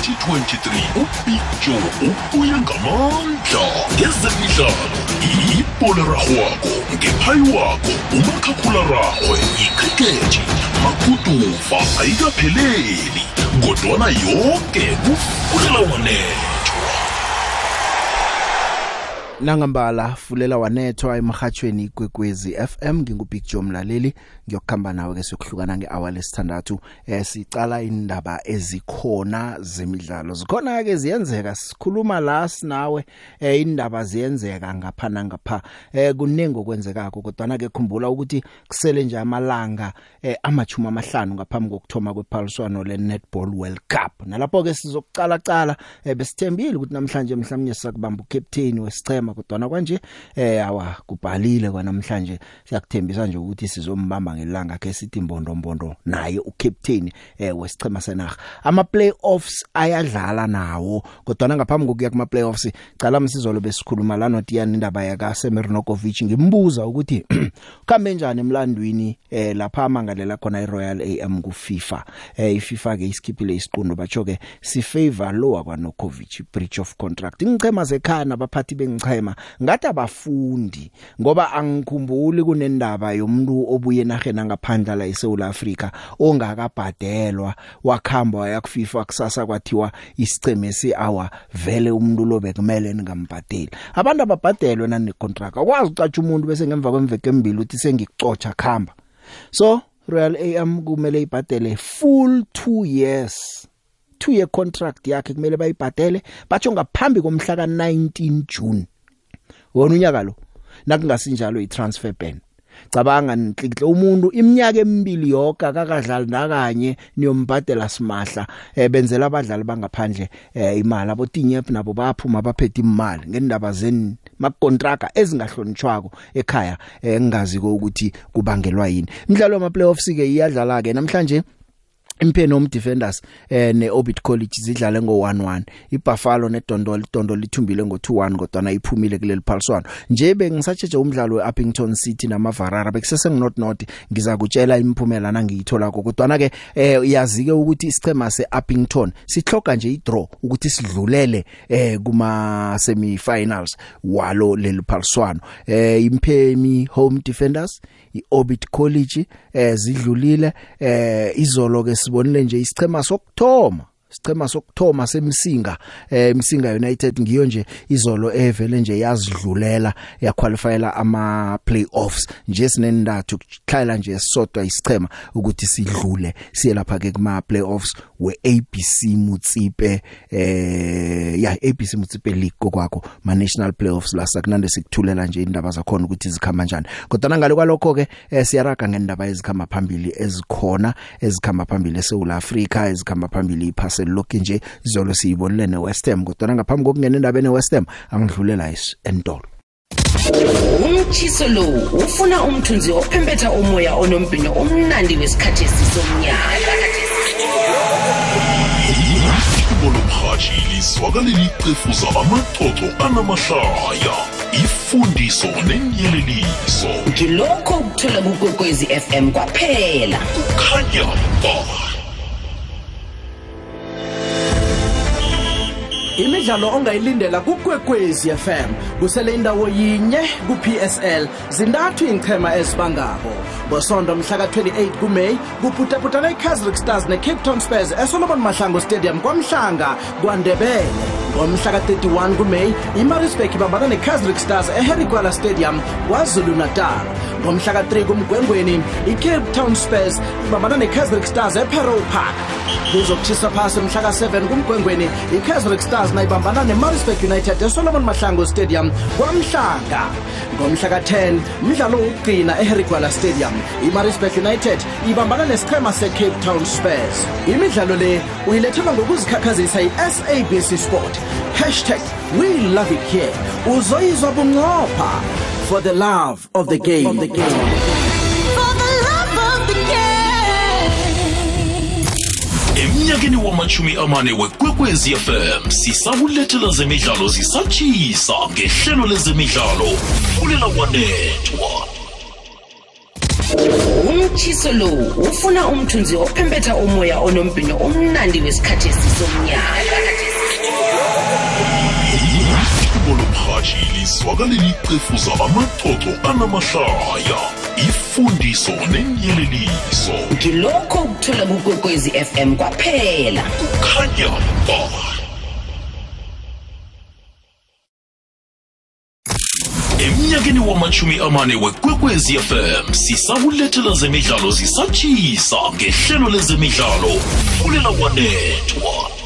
2023 ubig joe ubuye ngamandla. Ngezemidlalo ipolerarhwako ngephayi wakho umakhakhula-rarhwe ikhrikethi maguduva ayikapheleli kodwana yonke kufulela wanethwa nangambala fulela wanethwa emhathweni igwegwezi FM ngingubig Joe mlaleli. Ngiyokukhamba nawe ke sokuhlukana ngehour lesithandathu eh sicala indaba ezikhona zemidlalo. Zikhona ke ziyenzeka sikhuluma la sinawe eh indaba ziyenzeka ngapha nangapha eh kuningi okwenzekako. Kodwa ke khumbula ukuthi kusele nje amalanga eh amachuma amahlanu ngaphambi kokuthoma kwephaliswano le Netball World Cup. Nalapho ke sizokucala cala eh, besithembile ukuthi namhlanje mhlawumnye sakubamba ucaptain wesichema kodwa kwanje eh awa kubhalile kwanamhlanje siyakuthembisa nje ukuthi sizombamba ngelanga ke sithi mbondo mbondo naye ucaptain eh wesichema senaga ama playoffs ayadlala nawo kodwa ngaphambi kokuya kuma playoffs cala msizolo besikhuluma la noTiyan indaba yaka Semirnokovic ngimbuza ukuthi kambe njani emlandwini eh lapha amangalela khona iRoyal AM ku FIFA eh iFIFA ke isikhiphile isiqundo batsho ke si favor lo akwaNokovic breach of contract. Ingchema zekhaya nabaphathi bengichema ngathi abafundi ngoba angikhumbuli kunendaba yomuntu obuye nahena ngaphandla la eSouth Africa ongakabhadelwa wakhamba waya ku FIFA kusasa kwathiwa isiceme siawa vele umuntu lo bekumele ngambhadeli abantu ababhadelwe nane contract akwazi ucatsha umuntu bese ngemva kwemveke embili uthi sengikucotsha khamba. So Royal AM kumele ibhadele full 2 years 2 year contract yakhe kumele bayibhadele batsho ngaphambi komhla ka 19 June. Wona unyaka lo nakungasinjalo itransfer ban. Cabanga nhlikhle umuntu iminyaka emibili yonke akakadlali nakanye niyombhadela simahla eh, benzela abadlali bangaphandle eh, imali. Abotinyep nabo baphuma baphethe imali ngendaba zen makontraka ezingahlonitshwako ekhaya eh, ngingazi ukuthi kubangelwa yini. Imidlalo yama playoffs ke iyadlala ke namhlanje Imphenom Defenders eh neOrbit College zidlale ngo11 iBuffalo neDondolo iDondolo lithumbile ngo21 kodwa iphumile kuleli phaliswano. Nje bengisatsheje umdlalo weUppington City namavarara bekusese nginot not ngizakutshela imiphumela nangiyithola kodwa ke eh uyazi ke ukuthi isichema seUppington sihloka nje idraw ukuthi sidlulele eh kuma semifinals walo leli phaliswano. Eh Imphemi Home Defenders iOrbit College eh zidlulile eh izolo ke sibonile nje isichema sokthoma Sicema sokthoma semsinga eh Msinga United ngiyo nje izolo evele nje yazidlulela yaqualifyela ama playoffs. Nje sinendathu kuhlayela nje sodwa isicema ukuthi sidlule siye lapha ke kuma playoffs we ABC Mutsipe eh ya ABC Mutsipe League kokwakho ma national playoffs la sakunande sikuthulela nje indaba zakhona ukuthi zikhamba kanjani kodwa ngale kwalokho ke eh, siyaraga ngendaba ezikhamba phambili ezikhona ezikhamba phambili eSouth Africa ezikhamba phambili iphase lokho nje izolo siyibonile neWest Ham kodwa ngaphambi kokungena endabeni eWest Ham angidlulela isentolo umtshiso lo ufuna umthunzi ophempetha umoya onombhino omnandi wesikhathi esisomnyaka ithubo lomhatshi lizwakaleli icefuza amaxoxo anamahlaya ifundiso nenyeleliso ngilokho ukuthola kukwekwezi fm kwaphela. Kukhanya ba. Imidlalo ongayilindela kukwekwezi FM kusele indawo yinye ku-PSL zintathu ingchema ezibangako. Ngosonto mhla ka-28 kumeyi kuputaputana i-kazrick stars ne-cape town spurs esolomon mahlango stadium kwamhlanga kwandebele. Ngomhla ka-31 kumeyi imarisburg ibambana ne-kazrick stars eherigwala stadium kwazulu natal ngomhla ka-3 kumgwengweni i-cape town spurs ibambana ne-kazrick stars eperow park. Kuzokutshisa phasi mhla ka-7 kumgwengweni i-kazrick stars nayibambana ne-marisburg united esolomon mahlango stadium kwamhlanga. Ngomhla ka-10 mdlalo wokugcina eherigwala stadium. I-marisburg united ibambana nesichema se-cape town spurs. Imidlalo le uyilethelwa ngokuzikhakhazisa yi-sabc sport. Hashtag we love it here. Uzoyizwa bunqopha. For the love of the game, of the game. Emnyakeni wamachumi amane wekwekwezi fm sisakulethela zemidlalo zisatshisa ngehlelo lezemidlalo fulela wanethwa umchiso lo ufuna umthunzi ophempetha umoya onombhino omnandi wesikhathi esisomnyaka ithubo lomhatshi lizwakaleli cefuza amaxoxo anamahlaya. Ifundiso nenyeleliso ngilokho ukuthola kukwekwezi fm kwaphela. Khanya ba. Emnyakeni wamachumi amane wekwekwezi fm sisakulethela zemidlalo zisatshisa ngehlelo lezemidlalo. Fulela kwanethwa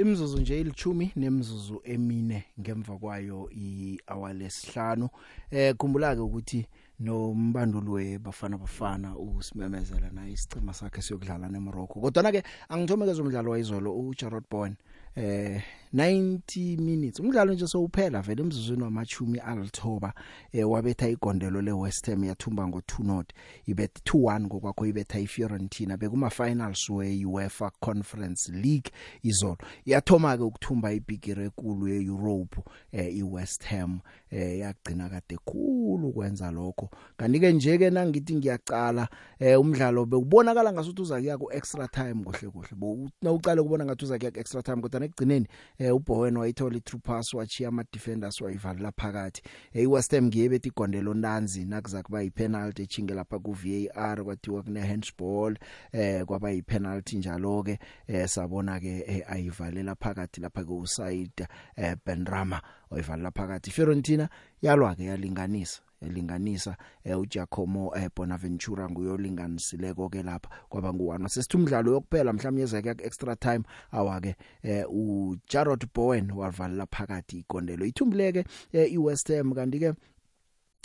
imzuzu nje ilithumi nemzuzu emine ngemva kwayo i-hour lesihlanu. Eh khumbula ke ukuthi nombanduli webafana bafana usimemezela naye isicima sakhe siyokudlala neMorocco. Kodwa ke angithomekeza umdlalo wayizolo uJarrod Bowen eh 90 minutes. Umdlalo nje sowuphela vele emzuzwini wamachumi alithoba eh wabetha igondelo leWest Ham yathumba ngo2 not ibet 2-1 ngokwakho ibetha iFiorentina bekuma finals weUEFA Conference League izolo. Yathoma ke ukuthumba ibigire ekulu yeEurope eh iWest Ham eh yagcina kade khulu ukwenza lokho. Kanti ke nje ke nangithi ngiyacala eh umdlalo bekubonakala ngasuthi uza kuya ku extra time kuhle kuhle. Nawucala kubona ngathi uza kuya ku extra time kodwa nekugcineni eh uBowen wayithola i-true pass wachiya ama defenders wayivalela phakathi. Eh iWest Ham ngiye bethi igondelo nanzi nakuza kuba yipenalty echinge lapha ku VAR kwathiwa kune handball eh kwaba yipenalty njalo ke eh sabona ke eh, ayivalela phakathi lapha ku side eh Benrama wayivalela phakathi. Fiorentina yalwa ke yalinganisa. Elinganisa eh, uJacomo eh, Bonaventura nguyolinganisileko ke lapha kwaba ngu1 sesithi umdlalo yokuphela mhlawumnye ezake ku extra time awake eh, uJarrod Bowen wavala phakathi igondelo. Ithumbuleke eh, iWest Ham kanti ke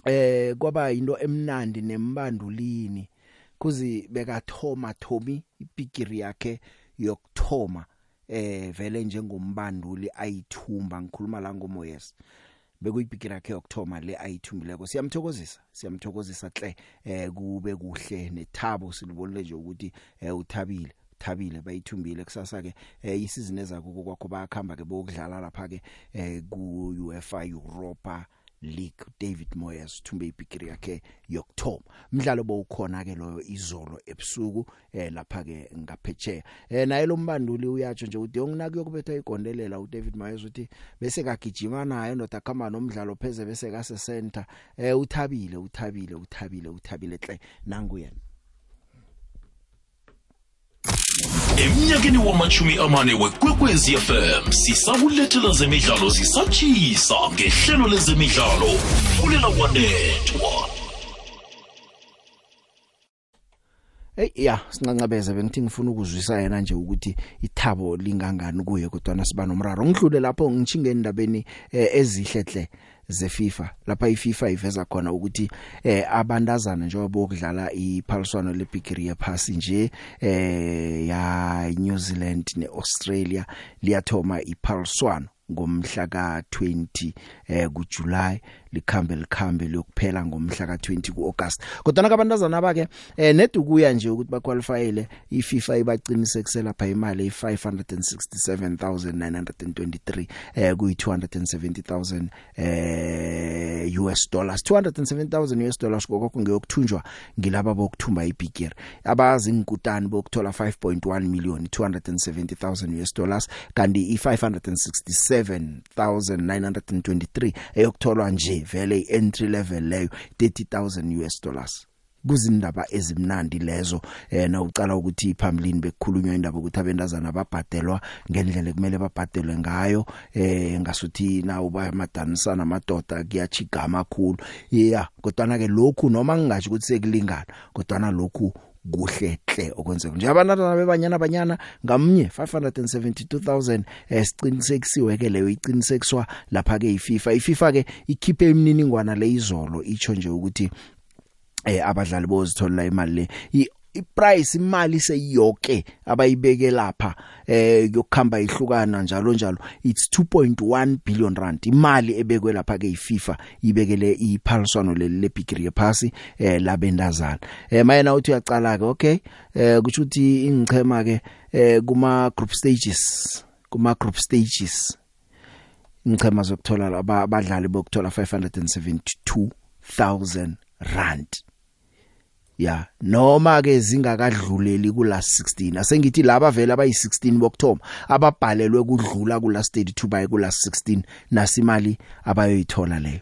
eh kwaba into emnandi nembandulini. Kuzi bekathoma Thomi ipikiri yakhe yokthoma eh vele njengombanduli ayithumba ngikhuluma la ngoMoyes. Bekuyibhikira yakhe yokthoma le ayithumbileko. Siyamthokozisa siyamthokozisa hle eh kube kuhle nethabo. Silibonile nje ukuthi eh uthabile thabile bayithumbile kusasa ke eh, isizini ezakho kwakho bayakhamba ke bokudlala lapha ke eh, ku UEFA Europa. League David Moyes thumbe ibhigiri yakhe yokthoma umdlalo bowukhona ke loyo izolo ebusuku eh lapha ke ngaphetsheya eh naye lo mbanduli uyatsho nje uthi onginaki yokubetha igondelela uDavid Moyes uthi bese kagijima naye ndoda khamba nomdlalo pheze bese kase center eh uthabile uthabile uthabile uthabile hle nangu yena. Emnyakeni wamachumi amane wekwekwezi fm sisakulethela zemidlalo zisatshisa ngehlelo lezemidlalo fulela kwanethwa Hey ya sincancabeze bengithi ngifuna ukuzwisa yena nje ukuthi ithabo lingangani kuye kodwa nasiba nomraro. Ngidlule lapho ngichinge endabeni eh, ezihle hle zeFIFA. Lapha iFIFA iveza khona ukuthi eh abantazana njengoba bokudlala iphaliswano lebigiri yephasi nje eh ya New Zealand neAustralia liyathoma iphaliswano ngomhla ka20 eh kuJuly likhambe likhambe lokuphela ngomhla ka20 kuAugust. Kodwa kabantazana bake eh nedukuya nje ukuthi baqualifyele iFIFA ibaqinisekisela lapha imali e577923 eh kuyi270000 eh US dollars. 270000 US dollars kokho ngeyokuthunjwa ngilaba bokuthumba ibigiri abazi inkutani bokuthola 5.1 million 270000 US dollars kanti i567 7923 eyokutholwa nje vele ientry level leyo 30000 US dollars. Kuzindaba ezimnandi lezo eh na ucala ukuthi phambilini bekukhulunywa indaba ukuthi abentazana babhadelwa ngendlela kumele babhadelwe ngayo eh ngasuthi na uba madanisana amadoda kuyachigama kakhulu yeah kodwa ke lokhu noma ngingathi ukuthi sekulingana kodwa lokhu kuhle hle okwenzeka nje abantwana bebanyana banyana ngamnye 572000 esiqinisekisiwe ke leyo iqinisekiswa lapha ke iFIFA. iFIFA ke ikhiphe imininingwana leyizolo icho nje ukuthi eh abadlali bozithola imali le. Iprice imali seyoke abayibeke lapha eh yokukhamba ihlukana njalo njalo. It's 2.1 billion rand. Imali ebekwe lapha ke iFIFA ibekele iphaliswano lebigiri yephasi eh labendazana eh mayena uthi uyacala ke okay? Eh kusho ukuthi ingchema ke eh kuma group stages kuma group stages. Ingchema zokuthola abadlali bokuthola 572 16000 rand. Ya noma ke zingakadluleli kula 16 asengithi laba vele abayi 16 bokthoma ababhalelwe kudlula kula 32 baye kula 16 nasimali abayoyithola leyo.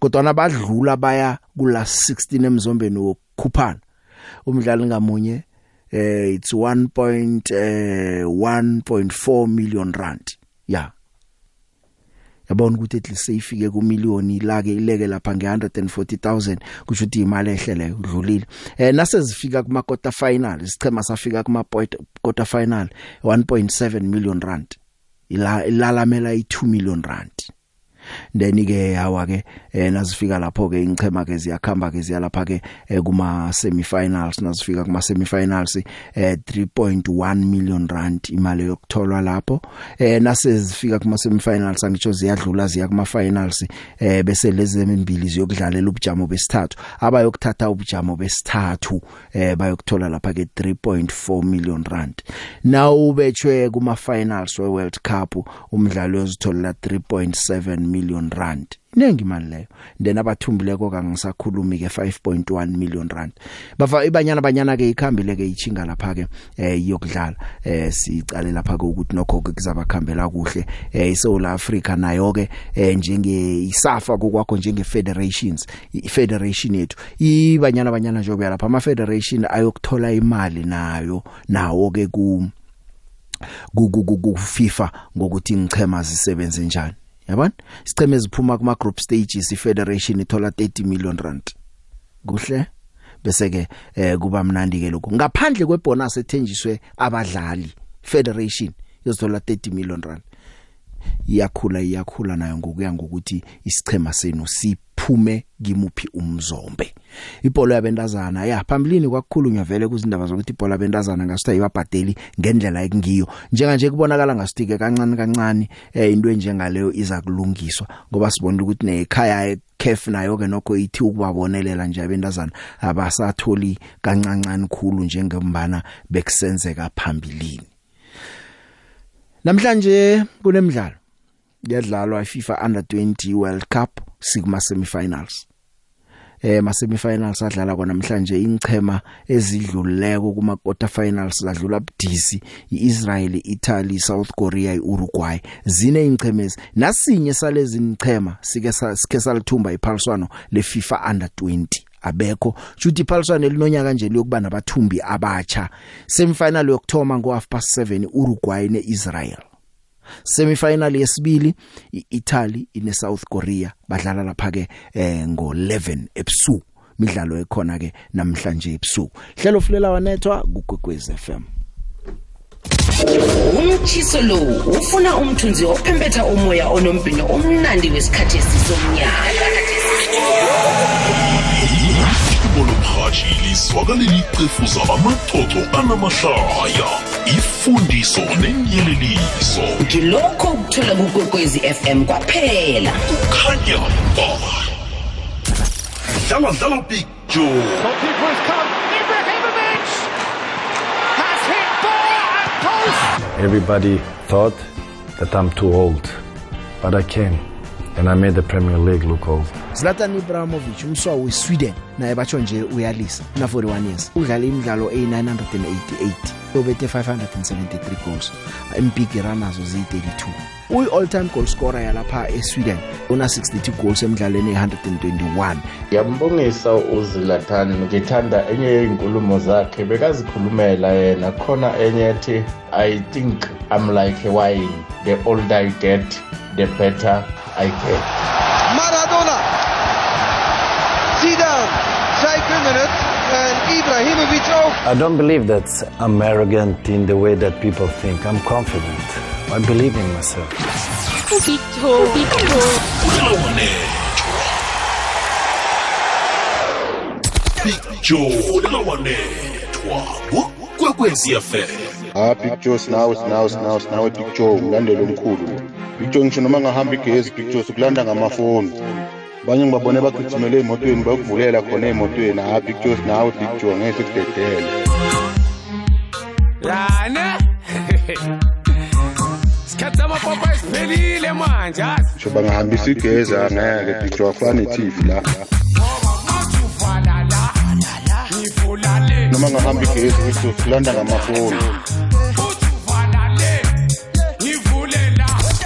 Kodwa nabadlula baya kula 16 emzombeni wokukhuphana umdlali ngamunye eh it's 1.1.4 million rand. Ya. Yabona ukuthi ethi seyifike ku million ilake ileke lapha nge 140000 kusho ukuthi imali ehlele udlulile. Eh nase zifika kuma quarter final isichema safika kuma quarter final 1.7 million rand. Ila ilalamela i2 million rand. Then ke hawa ke eh nazifika lapho ke ingchema ke ziyakhamba ke ziyalapha ke eh, kuma semifinals. Nazifika kuma semifinals eh 3.1 million rand imali yokutholwa lapho. Eh nase zifika kuma semifinals angitsho ziyadlula ziya kuma finals eh bese lezi emimbili ziyokudlalela ubujamo besithathu. Abayokuthatha ubujamo besithathu eh bayokuthola lapha ke 3.4 million rand. Now ubetshwe kuma finals we World Cup umdlalo uzithola 3.7 million rand. Inengi imali leyo? Then abathumbileko kangisakhulumi ke 5.1 million rand. Bafa ibanyana banyana ke ikhambile ke ichinga lapha ke eh yokudlala eh sicale lapha ke ukuthi nokho ke kuzabakhambela kuhle. Eh iSouth Africa nayo ke eh njenge isafa kokwakho njenge federations i federation yethu. Ibanyana banyana njengoba lapha ama federation ayokuthola imali nayo nawo ke ku ku FIFA ngokuthi ngichema zisebenze njani. Yabona? Sicheme eziphuma kuma group stages ifederation ithola 30 million rand. Kuhle? Bese ke eh kuba mnandi ke lokho ngaphandle kwebonus ethenjiswe abadlali federation yozithola 30 million rand. Iyakhula iyakhula nayo ngokuya ngokuthi isichema senu siphume kimuphi umzombe. Ibhola yabentazana ya phambilini kwakukhulunywa vele kuzindaba zokuthi ibhola yabentazana ngasitha ibabhadeli ngendlela ekungiyo. Njenga nje kubonakala ngasitike kancane kancane eh into enjengaleyo iza kulungiswa ngoba sibona ukuthi nekhaya kef nayo ke nokho ithi ukubabonelela nje abentazana abasatholi kancancane khulu njengembana bekusenzeka phambilini. Namhlanje kunemidlalo. Yadlalwa iFIFA Under 20 World Cup sigma semifinals. Eh ma semifinals adlala kona namhlanje ingchema ezidluleko kuma quarter finals zadlula budisi iIsrael, Italy, South Korea, iUruguay. Zine ingchemezi nasinye salezi ingchema sike sike salithumba iphaliswano leFIFA Under 20. Abekho. Futhi iphaliswane elinonyaka nje liyokuba nabathumbi abatsha. Semifinal yokthoma ngo half past 7 Uruguay neIsrael. Semifinal yesibili iItaly ine South Korea badlala lapha ke eh ngo 11 ebusuku. Midlalo ekhona ke namhlanje ebusuku. Hlelo fulela wanethwa kugwegwez FM umtshiso lo ufuna umthunzi ophempetha umoya onombhino omnandi wesikhathi esisomnyaka ihlobo lomhathi lizwakaleli icefuza amaxoxo anamahlaya ifundiso nenyeleliso ngilokho ukuthola kukwekwezi fm kwaphela. Kukhanya ba dlala dlala big joe. Everybody thought that I'm too old, but I came. and I made the Premier League look over. Zlatan Ibrahimovic umswa weSweden naye batsho nje uyalisa na 41 years. Udlala imidlalo e988 obethe 573 goals. Impiki runners uzi 32. uyi-all time goal scorer yalapha esweden una 62 goals emdlalweni ye-121 ngiyambongisa uzilathan ngithanda enye yey'nkulumo zakhe bekazikhulumela yena. Khona enye ethi i think i'm like a wine the older i get the better i get. Maradona. Zidane. Zeker minute I don't believe that I'm arrogant in the way that people think. I'm confident. I believe in myself. fulela wanethwa big joe fulela wanethwa kwekwezi fm Ah Big Joe sinawe sinawe sinawe sinawe Big Joe umlandeli omkhulu. Big Joe ngisho noma ngahamba igezi Big Joe sikulanda ngamafoni. Abanye ngibabone bagijimele emotweni bakuvulela khona emotweni. Ah Big Joe sinawe Big Joe ngeke sikudedele. Yani? isikhathi samapapa esiphelile manje sho bangahambisa igeza ngeke bitho afana i-tv la. Noma ngahamba igezi kusilanda ngamafoni.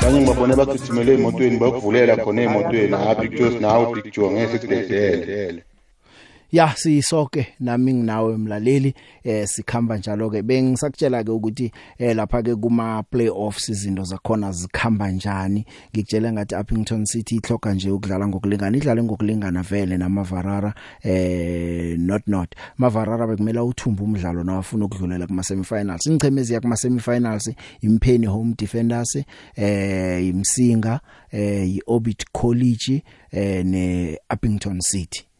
Abanye ngibabone bagijimele emotweni bayokuvulela khona emotweni ha pictures nawe picture ngeke sikudedele ya sisoke nami nginawe mlaleli eh sikhamba njalo ke bengisakutshela ke ukuthi eh lapha ke kuma playoffs izinto zakhona zikhamba njani. Ngikutshela ngathi Uppington City ihloka nje ukudlala ngokulingana idlala ngokulingana vele namavarara eh not not. mavarara bekumela uthumba umdlalo nawafuna ukudlulela kuma semifinals ingcemezi yakuma semifinals impheni home defenders eh imsinga eh iOrbit College eh ne Uppington City.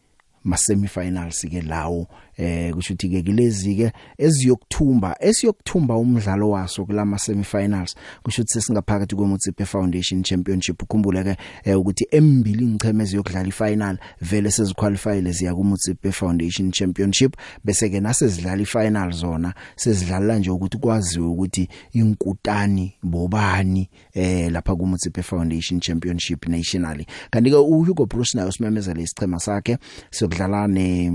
Ma semifinals ke lawo eh kusho ukuthi ke kilezi ke eziyokuthumba esiyokuthumba umdlalo waso kulama semifinals kusho ukuthi sesingaphakathi kweMotsipe Foundation Championship. Ukhumbule ke eh, ukuthi embili ngicheme eziyokudlala ifinal vele seziqualifyile ziya kuMotsipe Foundation Championship bese ke nasezidlala ifinal zona sezidlala nje ukuthi kwaziwe ukuthi inkutani bobani eh lapha kuMotsipe Foundation Championship nationally. Kanti ke uHugo Bruce nayo simemezele isichema sakhe sokudlala ne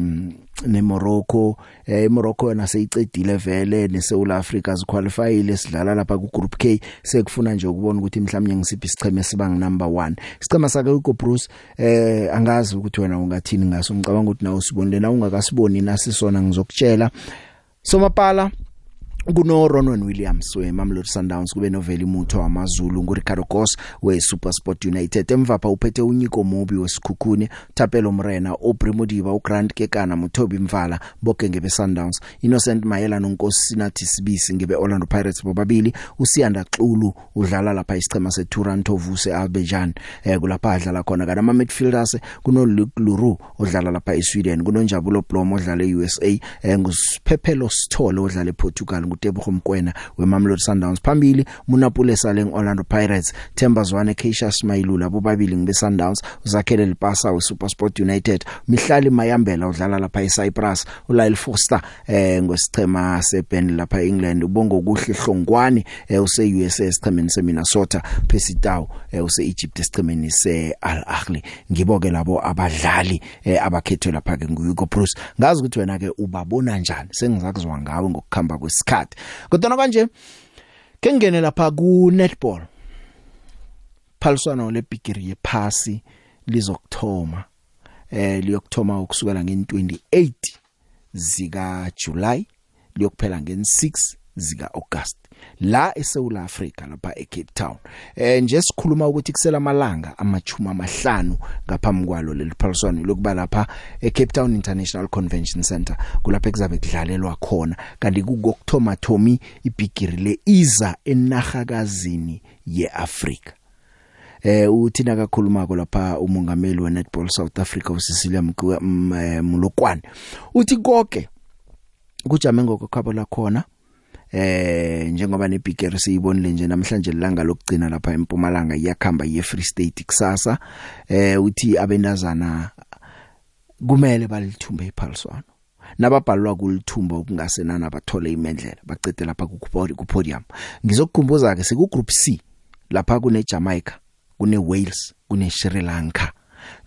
ne Morocco eh Morocco yona seyicedile vele ne South Africa ziqualifyile sidlala lapha ku group K. Sekufuna nje ukubona ukuthi mhlawumnye ngisiphi isicheme siba number 1 isichema sakhe uGo Bruce eh angazi ukuthi wena ungathini ngaso. Ngicabanga ukuthi nawe usibonile na ungakasiboni nasisona ngizokutshela. Somapala kuno Ronwen Williams weMamelodi Sundowns kube noveli mutho wamaZulu nguRicardo Goss weSuperSport United. Emva pha uphethe uNico Mobi wesikhukhune Thapelo Mrena uBrimodiba uGrant Kekana Muthobi Mvala bonke ngebe Sundowns. Innocent Mayela noNkosinathi Sibisi ngebe Orlando Pirates bobabili uSiyanda Xulu udlala lapha isichema seToronto Vuse Azerbaijan eh kulapha adlala khona. Kana ama midfielders kuno Luke Luru odlala lapha eSweden kunonjabulo Blom odlala eUSA eh ngusiphephelo Sithole odlala ePortugal nguTebogo Mkwena weMamelodi Sundowns. Phambili Munapule Saleng Orlando Pirates Themba Zwane Keisha Smailula bobabili ngibe Sundowns uzakhele Lipasa weSuperSport United Mihlali Mayambela udlala lapha eCyprus uLyle Foster eh ngosichema seBurnley lapha eEngland ubongo kuhle hlongwane eh, use USA esichemeni seMinnesota Percy Tau eh, use Egypt esichemeni seAl Ahly. Ngiboke labo abadlali eh, abakhethwe lapha ke nguYugo Bruce. Ngazi ukuthi wena ke ubabona njani? Sengizakuzwa ngawe ngokukhamba kwesikhathi. Kodwa kanje ke ngene lapha ku netball phaliswano lebigiri yephasi lizokthoma eh liyokthoma ukusukela nge28 zika July liyokuphela nge6 zika August la eSouth Africa lapha eCape Town. Eh nje sikhuluma ukuthi kusela amalanga amachuma amahlanu ngaphambi kwalo leli phaliswano lokuba lapha eCape Town International Convention Center kulapha kuzabe kudlalelwa khona. Kanti kukokthoma thomi ibigiri le iza enahakazini yeAfrika. Eh uthina kakhulumako lapha umongameli weNetball South Africa uSicilia Mulokwane uthi konke kujame ngokukhabo la khona. Eh njengoba nebigger siyibonile nje namhlanje lilanga lokugcina lapha eMpumalanga iyakhamba ye Free State kusasa. Eh uthi abendazana kumele balithumbe iphaliswano. Nababhalwa kulithumba okungasenana bathole imendlela bacede lapha ku podium ngizokukhumbuza ke siku group C lapha kune Jamaica kune Wales kune Sri Lanka.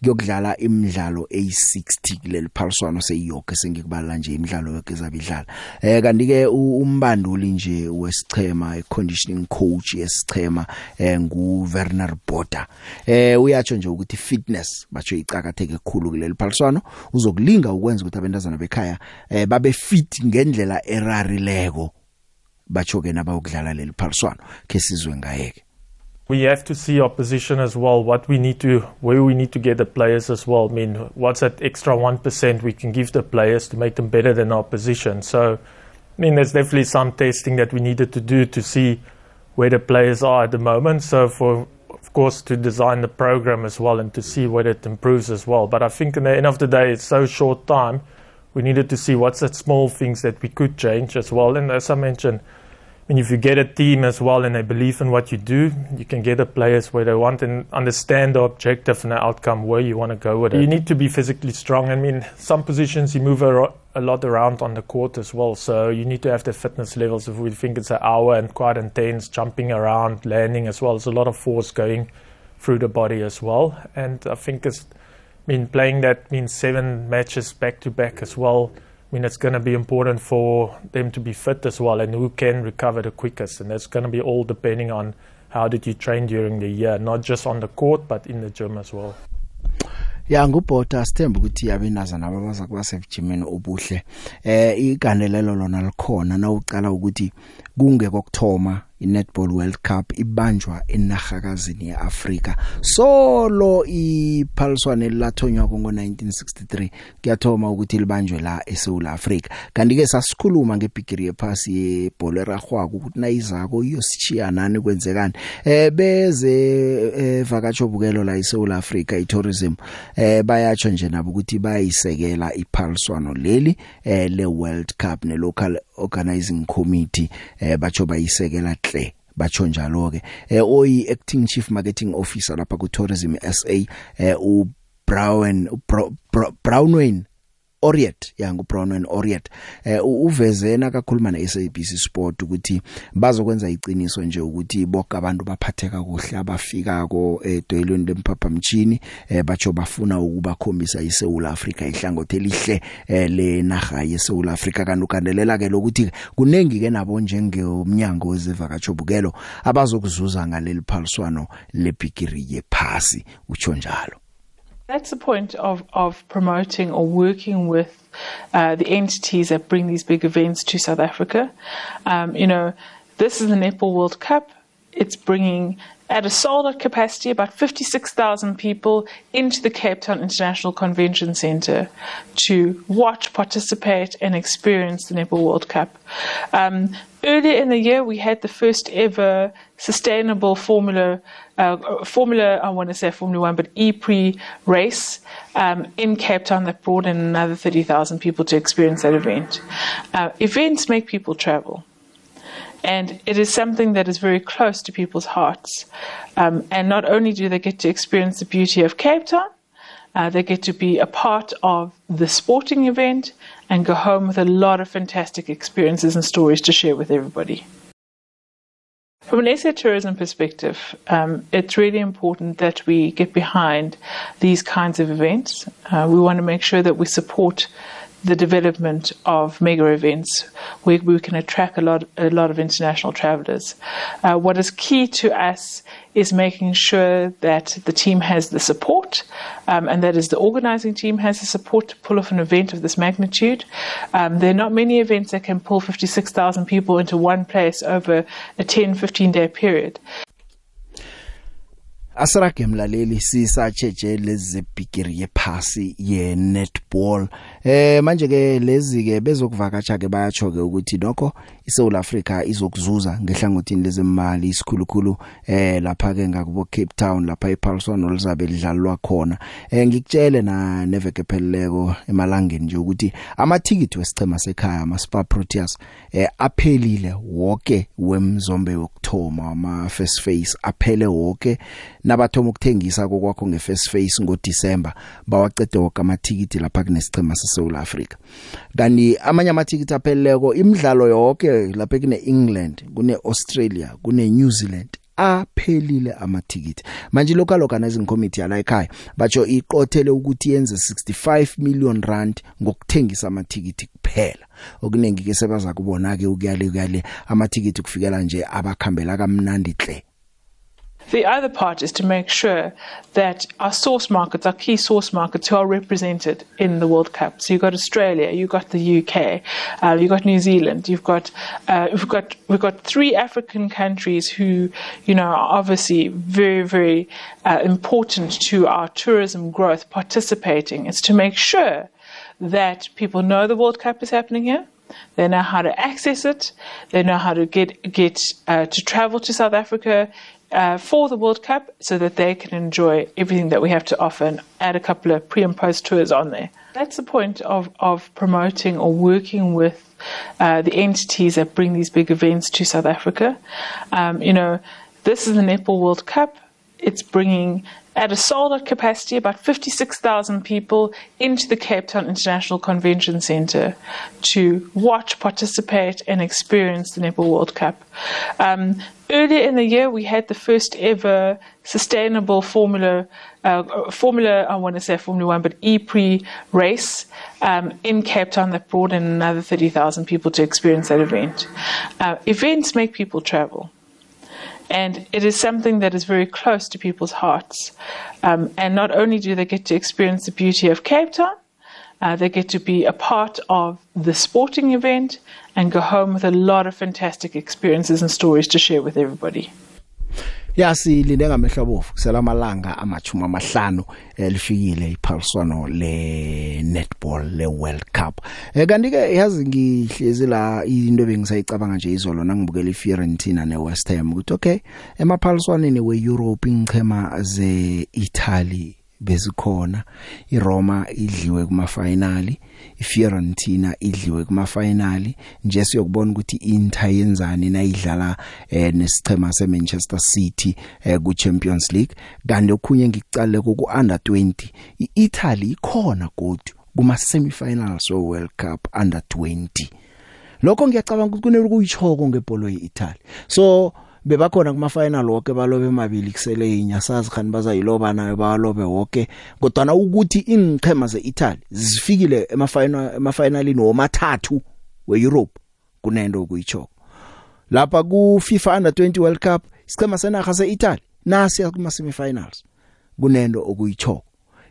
Kuyokudlala imidlalo eyi60 kuleli phaliswano seyiyonke sengikubala nje imidlalo yonke ezabidlala eh kanti ke umbanduli nje wesichema iconditioning coach yesichema eh ngu Werner Boda eh uyatsho nje ukuthi fitness batsho icakatheke kakhulu kuleli phaliswano. Uzokulinga ukwenza ukuthi abantazana bekhaya eh babe fit ngendlela erarileko batsho ke nabayokudlala leli phaliswano ke sizwe ngayeke. We have to see our position as well, what we need to, where we need to get the players as well. I mean, what's that extra 1% we can give the players to make them better than our position. So, I mean, there's definitely some testing that we needed to do to see where the players are at the moment. So, for, of course, to design the program as well and to see where it improves as well. But I think in the end of the day, it's so short time. We needed to see what's the small things that we could change as well. And as I mentioned, And if you get a team as well and they believe in what you do, you can get the players where they want and understand the objective and the outcome where you want to go with it. You need to be physically strong. I mean, some positions you move a, a lot around on the court as well, so you need to have the fitness levels. If we think it's an hour and quite intense, jumping around, landing as well, there's a lot of force going through the body as well. And I think it's, I mean, playing that means seven matches back to back as well I mean, it's going to be important for them to be fit as well and who can recover the quickest. And that's going to be all depending on how did you train during the year, not just on the court, but in the gym as well. ya ngubhota sithemba ukuthi abinazana ababaza kuba sevijimini obuhle eh igandelelo lona likhona na ucala ukuthi kungekokthoma iNetball World Cup ibanjwa enarhakazini yeAfrika. Solo iphaliswane lathonywa ngo1963 kuyathoma ukuthi libanjwe la eSouth Africa kanti ke sasikhuluma ngebigiri yephasi yebhola eragwako ukuthi nayizako iyosichiya nani kwenzekani? Eh beze eh, vakatsho bukelo la eSouth Africa itourism eh bayatsho nje nabo ukuthi bayisekela iphaliswano leli eh le World Cup ne local organizing committee eh batsho bayisekela hle batsho njalo ke eh oyi acting chief marketing officer lapha ku tourism SA eh u Brown Brownwayne. Oriet ya nguBrownwen Oriet eh uvezena akakhuluma neSABC Sport ukuthi bazokwenza iqiniso nje ukuthi bonke abantu baphatheka kuhle abafikako edwelweni lemphaphambili eh batsho bafuna ukuba khombisa iSouth Africa ihlangothi elihle eh lenaga yeSouth Africa kanukandelela ke lokuthi kunengi ke nabo njengomnyango wezivakatsho bukelo abazokuzuza ngaleli phaliswano lebigiri yephasi utsho njalo. That's the point of, of promoting or working with uh, the entities that bring these big events to South Africa. Um, you know, this is the Netball World Cup. It's bringing at a sold out capacity about 56,000 people into the Cape Town International Convention Centre to watch, participate, and experience the Netball World Cup. Um, earlier in the year, we had the first ever sustainable Formula, uh, Formula, I want to say Formula One, but E-Pre race um, in Cape Town that brought in another 30,000 people to experience that event. Uh, events make people travel and it is something that is very close to people's hearts. Um, and not only do they get to experience the beauty of Cape Town, uh, they get to be a part of the sporting event and go home with a lot of fantastic experiences and stories to share with everybody. From an SA tourism perspective, um, it's really important that we get behind these kinds of events. Uh, we want to make sure that we support the development of mega events where we can attract a lot, a lot of international travelers. Uh, what is key to us is making sure that the team has the support, um, and that is the organizing team has the support to pull off an event of this magnitude. Um, there are not many events that can pull 56,000 people into one place over a 10, 15 day period. Asirage mlaleli sisatsheje lezi bigiri yephasi ye netball eh manje ke lezi ke bezokuvakatsha ke bayatsho ke ukuthi nokho iSouth Africa izokuzuza ngehlangothini lezemali isikhulukhulu eh lapha ke ngakubo Cape Town lapha ePaulson olizabe lidlalwa khona. Eh ngikutshele na neveke pheleleko emalangeni nje ukuthi amathikiti wesicema sekhaya ama Spa Proteas eh aphelile wonke wemzombe wokthoma ama first phase aphele wonke nabathoma ukuthengisa kokwakho ngefirst phase ngoDisember bawaqede wonke amathikiti lapha kunesicema seSouth Africa kanti amanye amathikiti apheleleko imidlalo yonke lapha kune England kune Australia kune New Zealand aphelile amathikiti. Manje local organizing committee ala ekhaya batsho iqothele ukuthi yenze 65 million rand ngokuthengisa amathikiti kuphela. Okuningi ke sebaza kubona ke ukuyale kuyale amathikiti kufikela nje abakhambela kamnandi hle The other part is to make sure that our source markets, our key source markets, who are represented in the World Cup. So you've got Australia, you've got the UK, uh, you've got New Zealand, you've got uh, we've got we've got three African countries who, you know, are obviously very very uh, important to our tourism growth. Participating is to make sure that people know the World Cup is happening here. They know how to access it. They know how to get get uh, to travel to South Africa uh, for the World Cup so that they can enjoy everything that we have to offer and add a couple of pre and post tours on there. That's the point of, of promoting or working with uh, the entities that bring these big events to South Africa. Um, you know, this is the Netball World Cup. it's bringing at a sold out capacity about 56,000 people into the Cape Town International Convention Centre to watch, participate, and experience the Netball World Cup. Um, earlier in the year, we had the first ever sustainable Formula, uh, Formula, I want to say Formula One, but E-Pre race um, in Cape Town that brought in another 30,000 people to experience that event. Uh, events make people travel and it is something that is very close to people's hearts. Um, and not only do they get to experience the beauty of Cape Town, uh, they get to be a part of the sporting event and go home with a lot of fantastic experiences and stories to share with everybody. Ya silinde ngamehlo bofu kusela amalanga amachuma amahlanu elifikile iphaliswano le netball le World Cup. Eh kanti ke yazi ngihlezi la into bengisayicabanga nje izolo nangibukela iFiorentina neWest Ham ukuthi okay emaphaliswaneni weEurope ingchema ze Italy bezikhona iRoma idliwe kuma finali iFiorentina idliwe kuma finali nje siyokubona ukuthi iInter yenzani nayidlala eh nesichema seManchester City eh ku Champions League. Kanti okhunye ngikucale ku under 20 iItaly ikhona kodwa kuma semifinals we World Cup under 20 lokho ngiyacabanga ukuthi kunele kuyichoko ngebholo yeItaly. So bebakhona kuma final wonke balobe emabili kusele inyasazi khani bazayiloba nayo balobe wonke kodwa ukuthi ingchema zeItaly zifikile ema final ema finalini womathathu weEurope kunento kuyichoko lapha ku FIFA under 20 World Cup isichema senaga seItaly nasi kuma semifinals kunento okuyichoko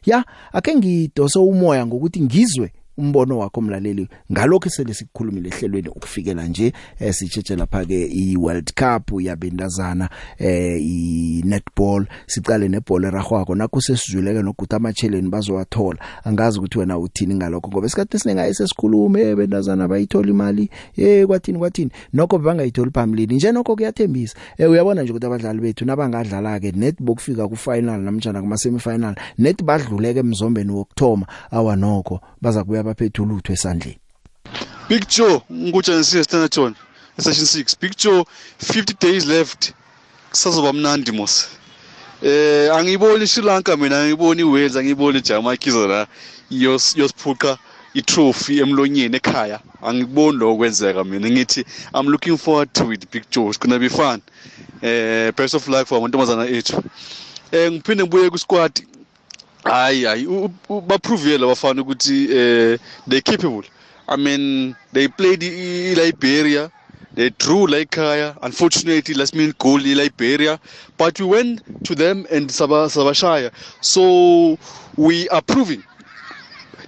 ya ake ngidose umoya ngokuthi ngizwe umbono wakho mlaleli. Ngalokho sele sikukhulumile ehlelweni ukufikela nje eh, sitsheje lapha ke iWorld Cup yabendazana eh iNetball. Sicale nebhola eragwako nakho sesizwileke nokuthi amacheleni bazowathola. Angazi ukuthi wena uthini ngalokho ngoba isikhathi esinengaye sesikhulume bendazana bayithola imali. Eh kwathini kwathini? Nokho bangayitholi phambilini. Nje nokho kuyathembisa. Eh uyabona nje ukuthi abadlali bethu nabangadlala ke net bokufika ku final namjana kuma semi final net badluleke emzombeni wokthoma awa nokho baza kuya baphethe ulutho esandleni. Big Joe nguJanisile Standerton session 6 Big Joe 50 days left. Kusazoba mnandi mos. Eh angiboni Sri Lanka mina angiboni Wales angiboni Jamaica izona yos yosiphuqa itrophy emlonyeni ekhaya. Angiboni lo kwenzeka mina. Ngithi i'm looking forward to it Big Joe. It's going to be fun. Eh best of luck for amantombazana ethu. Eh ngiphinde ngibuye ku squad hayi hayi baprovele bafana ukuthi eh they capable. I mean they played iLiberia they drew like Kaya unfortunately last minute goal iLiberia. But we went to them and sabashaya. So we are proving.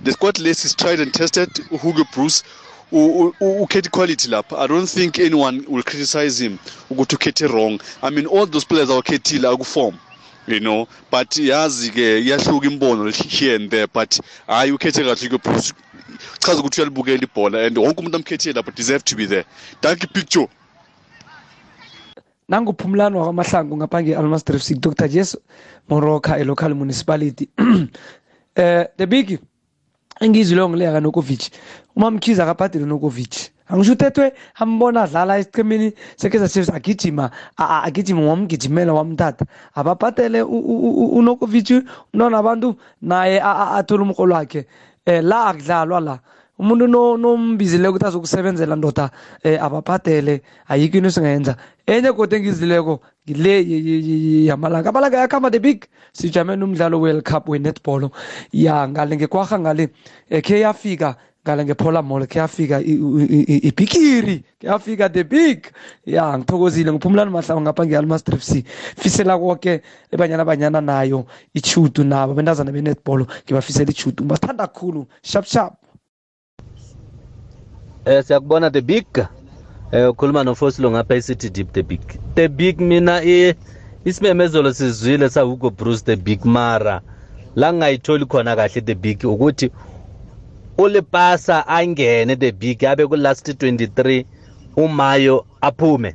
The squad list is tried and tested. Hugo Bruce ukhethe quality lapha. I don't think anyone will criticize him ukuthi ukhethe wrong. I mean all those players awakhethile akuform. You know but yazi ke iyahluka imbono here and there but hayi ukhethe kahle ke Bruce. Chaza ukuthi uyalibukela ibhola and wonke umuntu amkhethile lapha deserve to be there. Thank you picture nanguphumlani wakwamahlangu ngapha nge-almas drifsik dr jes moroka e-local municipality. Eh the big engizwileyo ngileka nokovic umamkhiza akabhadele nokovic. Angisho uthethwe ambona adlala esichemeni sekaizer chiefs agijima agijima wamgijimela wamthatha. Ababhadele unokovic unona abantu naye athole umrholo wakhe. Um la akudlalwa la. Umuntu nombizile ukuthi azokusebenzela ndoda um ababhadele ayikho into esingayenza. Enye kodwa engizileko ngile yamalanga. Amalanga yakhamba the big. Sijamene umdlalo we-world cup we-netball. Ya ngale ngekwarha ngale khe yafika ngale ngephola mall khe yafika ibhikiri khe yafika the big. Ya ngithokozile ngiphumulani mahlaba ngapha nge-almas drif c. Fisela konke ebanyana banyana nayo ichudu nabo bentazana be-netball ngibafisela ichudu basithanda kakhulu sharp sharp eh siyakubona the big. Eh ukhuluma nofosilo ngapha i-city deep the big. The big mina isimemezelo sizwile sa-hugo bruce the big mara. La ngingayitholi khona kahle the big ukuthi ulipasa angene the big abe ku-last 23 umayo aphume.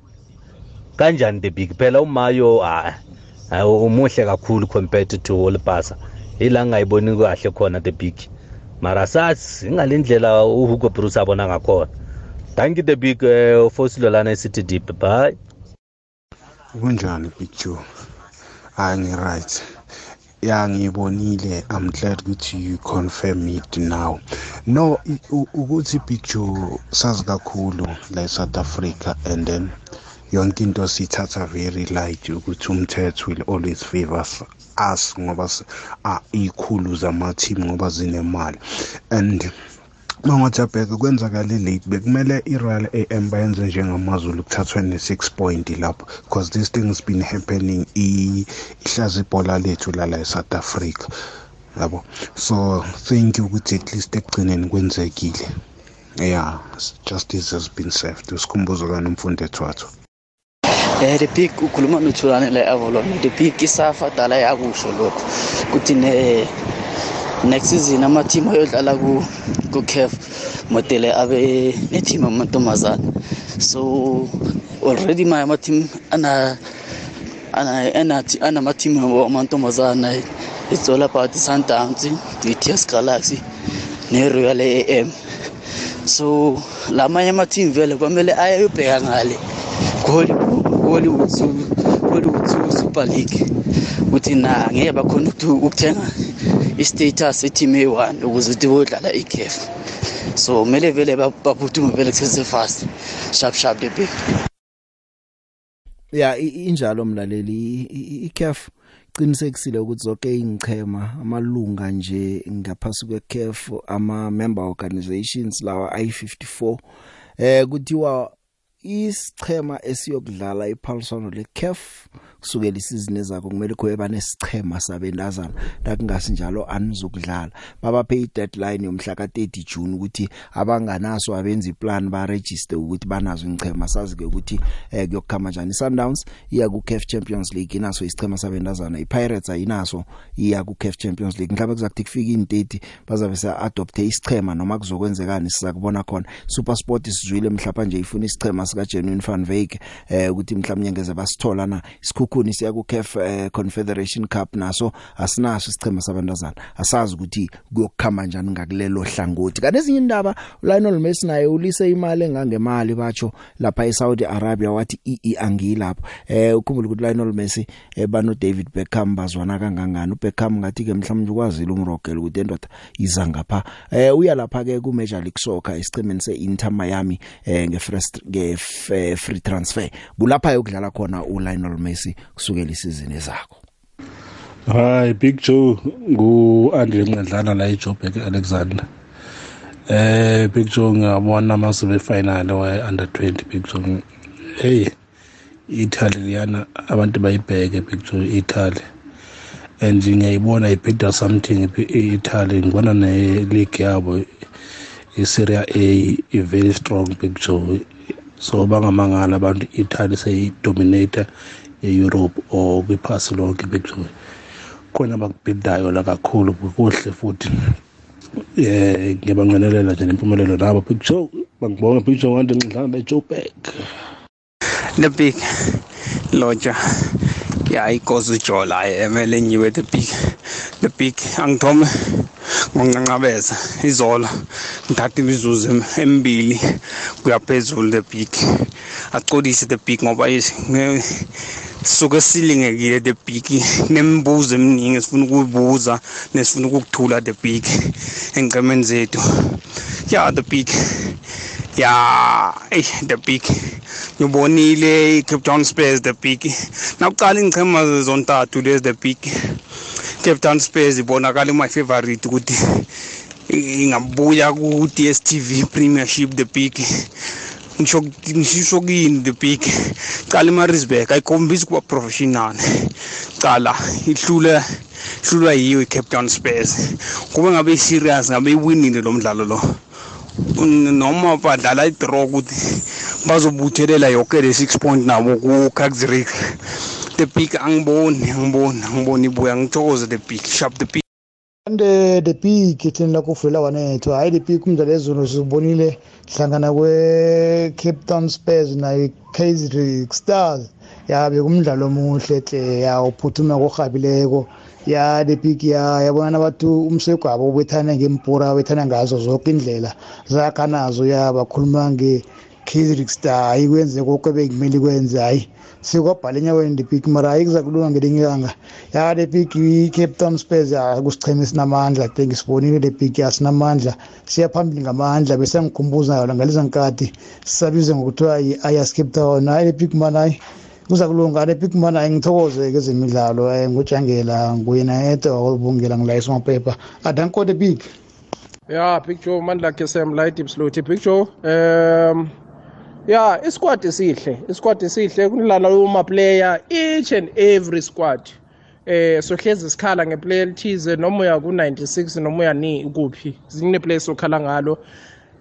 Kanjani the big? Phela umayo umuhle kakhulu compared to ulipasa. Ila ngingayiboni kahle khona the big. Mara sazi ingale ndlela uhugo bruce abona ngakhona. Thank you the big uh, fosilo lana e-city deep. Bye. Kunjani big joe hayi right ya ngibonile i'm glad ukuthi you confirm it now. No i- u- ukuthi big joe sazi kakhulu la e-south africa and then yonke into siyithatha very light ukuthi umthetho will always favor us- us ngoba s- ah, ikhulu zama-team ngoba zinemali. And mangathi abheke kwenzakale late bekumele i-royal am bayenze njengamazulu kuthathwe ne-six point lapho because this thing has been happening i- ihlaza ibhola lethu lala e-south africa yabo? So thank you ukuthi at least ekugcineni kwenzekile. Yeah justice has been served. Usikhumbuzo kanomfundethu wathu Eh the big ukhuluma nothulane la Avalon the big isafa dala yakusho lokho kuthi ne next season ama team ayodlala ku ku CAF modele abe ne team amantombazana so already my ama team ana ana ana ana ama team amantombazana it's all about the Sundowns the TS Galaxy ne Royal AM so lamanye ama team vele kwamele ayobheka ngale Hollywood Hollywood Su- Hollywood Su- Super League. Ukuthi na ngeke bakhona ukuthi ukuthenga i-status e-team A1 ukuze ukuthi bodlala i-CAF so kumele vele ba- baphuthume vele kusese fast sharp sharp the big ya injalo mlaleli iCAF qinisekisile ukuthi zonke ingchema amalunga nje ngaphasi kweCAF ama member organizations lawa i54 eh kuthiwa isichema esiyokudlala iphaliswano leCAF kusukela isizini ezako kumele kube banesichema sabendazana dakungasinjalo anizokudlala. Babaphe i-deadline yomhla ka30 June ukuthi abanganaso abenza iplan ba register ukuthi banazo ingchema sazi ke ukuthi eh kuyokhama njani. Sundowns iya ku CAF Champions League inaso isichema sabendazana iPirates ayinaso iya ku CAF Champions League. Mhlawumbe kuzakuthi kufika in30 bazabe sa adopte isichema noma kuzokwenzekani sizakubona khona. SuperSport isizwile mhlapa nje ifuna isichema sika Genuine Van Wyk eh ukuthi mhlawumnye ngeze basithola na. Isikhukhuni siya ku CAF eh, Confederation Cup naso. Asinaso isichema sabantazana. Asazi ukuthi kuyokukhama njani ngakulelo hlangothi. Kanti ezinye indaba Lionel Messi naye ulise imali engangemali batsho lapha eSaudi Arabia wathi ii angilapho eh ukhumbula ukuthi Lionel Messi eh, bano David Beckham bazwana kangangani. uBeckham ngathi ke mhlawumbe ukwazile umrogela ukuthi endoda iza ngapha. Eh uya lapha ke ku Major League Soccer esiqemeni seInter Miami eh nge first nge free transfer. Kulapha yokudlala khona uLionel Messi. Kusukela isizini ezako Hi Big Joe ngu Andre Mncandlana la eJoburg Alexander. Eh Big Joe ngiyabona amasebe final we under 20 Big Joe. Hey Italy liyana abantu bayibheke Big Joe Italy. And ngiyayibona ibhida something i-Italy ngibona ne league yabo i-Serie A i very strong Big Joe. So bangamangala abantu Italy seyidominate e-Europe or kwiphasi lonke Big Joe. khona bakubhidayo la kakhulu kuhle futhi. Eh ngiyabangenelela nje nempumelelo nabo. Big show bangibonga big show wande ngidlala la Joburg the big loja ya ikosi ujola emele nyiwe the big the big angithome ngonqanqabeza izola ngithatha imizuzu em- emibili kuyaphezulu the big. Acolise the big ngoba is- nge- sisuke silingekile the big nemibuzo eminingi sifuna ukuyibuza nesifuna ukukuthula the big engqemeni zethu. Ya the big. Ya ey the big. Ngibonile i-cape town spurs the big. Nakuqala ingchema zontathu lezi the big. Cape town spurs ibonakala my favorite ukuthi ingabuya ku-dstv premiership the big. Ngisho ngisho kuyini the big cala imarisburg ayikhombisi kuba professional. Cala ihlula ihlulwa yiyo i-cape town spurs. Kube ngabe i-serious ngabe iwinile lo mdlalo lo. Noma badlala i-draw ukuthi bazobuthelela yonke le six point nabo ku-caxrick the big angiboni angiboni angiboni ibuya ngithokoze the big sharp the big ande the big thina la kuvela wanethu hayi the big umdlalo ezolo sibonile hlangana kwe-cape town spurs nayi-kaizer stars. Ya bekumdlalo omuhle hle ya uphuthuma korhabileko ya the big ya yabona abantu umsegwabo ubethana ngempura bethana ngazo zonke indlela zakha nazo. Ya bakhuluma nge Kaizer Star ayikwenze konke bekumele kwenze hayi. Sikwabhala enyaweni the big mara ayikuza kulunga ngelinye ilanga. Ya the big i-cape town spurs kusicheme esinamandla think sibonile the big asinamandla siya phambili ngamandla bese ngikhumbuza yona ngaleza nkati sisabize ngokuthiwa i-ayas cape town. Hayi the big man hayi kuza kulunga the big man hayi ngithokoze kezemidlalo um ngujangela nguyena yedwa wakubungela ngilayisa amaphepha. Adanko the big. Ya big joe mandla khe sam light ibsluthi. Big joe um ya isquad esihle isquad esihle kunilala uma player each and every squad eh sohlezi sikhala ngeplayer elithize noma uya ku96 noma uya ni kuphi. Zine player sokhala ngalo.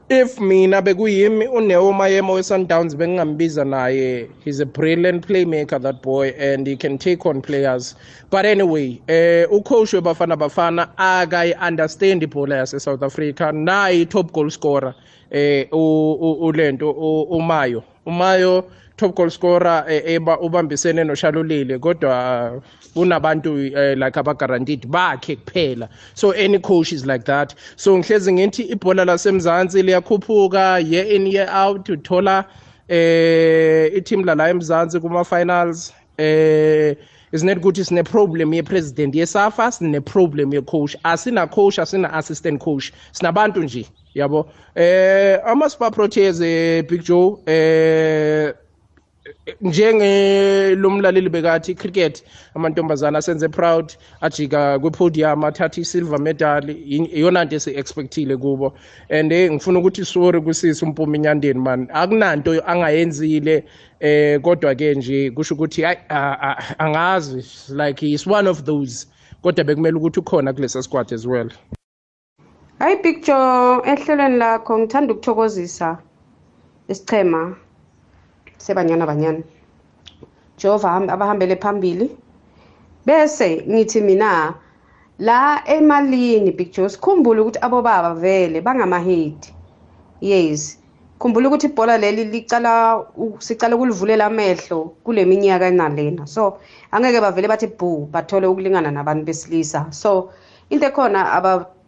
If mina bekuyimi uneo mayemo we-sundowns bengingambiza naye he's a brilliant playmaker that boy and he can take on players. But anyway eh ucoach webafana bafana akayi-understand ibhola yase-south africa naye i-top goal scorer eh ulento umayo umayo top goal scorer eba ubambisene noshalulile kodwa unabantu like abaguaranteed bakhe kuphela. So any coach is like that. So ngihlezi ngithi ibhola lasemzansi liyakhuphuka year in year out uthola eh i-team lala emzansi kuma-finals eh isinet ukuthi sine problem ye-president yesafa sine problem ye-coach. Asina coach asina assistant coach. Sinabantu nje. Yabo. Eh ama Super Proteas eh Big Joe eh njenge lomlaleli bekathi cricket amantombazana asenze proud ajika kwepodium athatha isilver medal iyona nto esi-expectile kubo. And ngifuna ukuthi sorry kusisi umpumi inyandeni man. Akunanto angayenzile eh kodwa ke nje kusho ukuthi hayi angazi like is one of those. Kodwa bekumele ukuthi ukhona kulesa squad as well. Hayi joe ehlelweni lakho ngithanda ukuthokozisa isichema sebanyana banyana. Jehova abahambele phambili. Bese ngithi mina la emalini joe sikhumbule ukuthi abobaba vele bangamahedi. Yes khumbula ukuthi ibhola leli licala sicala ukulivulela amehlo kule minyaka enalena. So angeke bavele bathi bhu bathole ukulingana nabantu besilisa. So into ekhona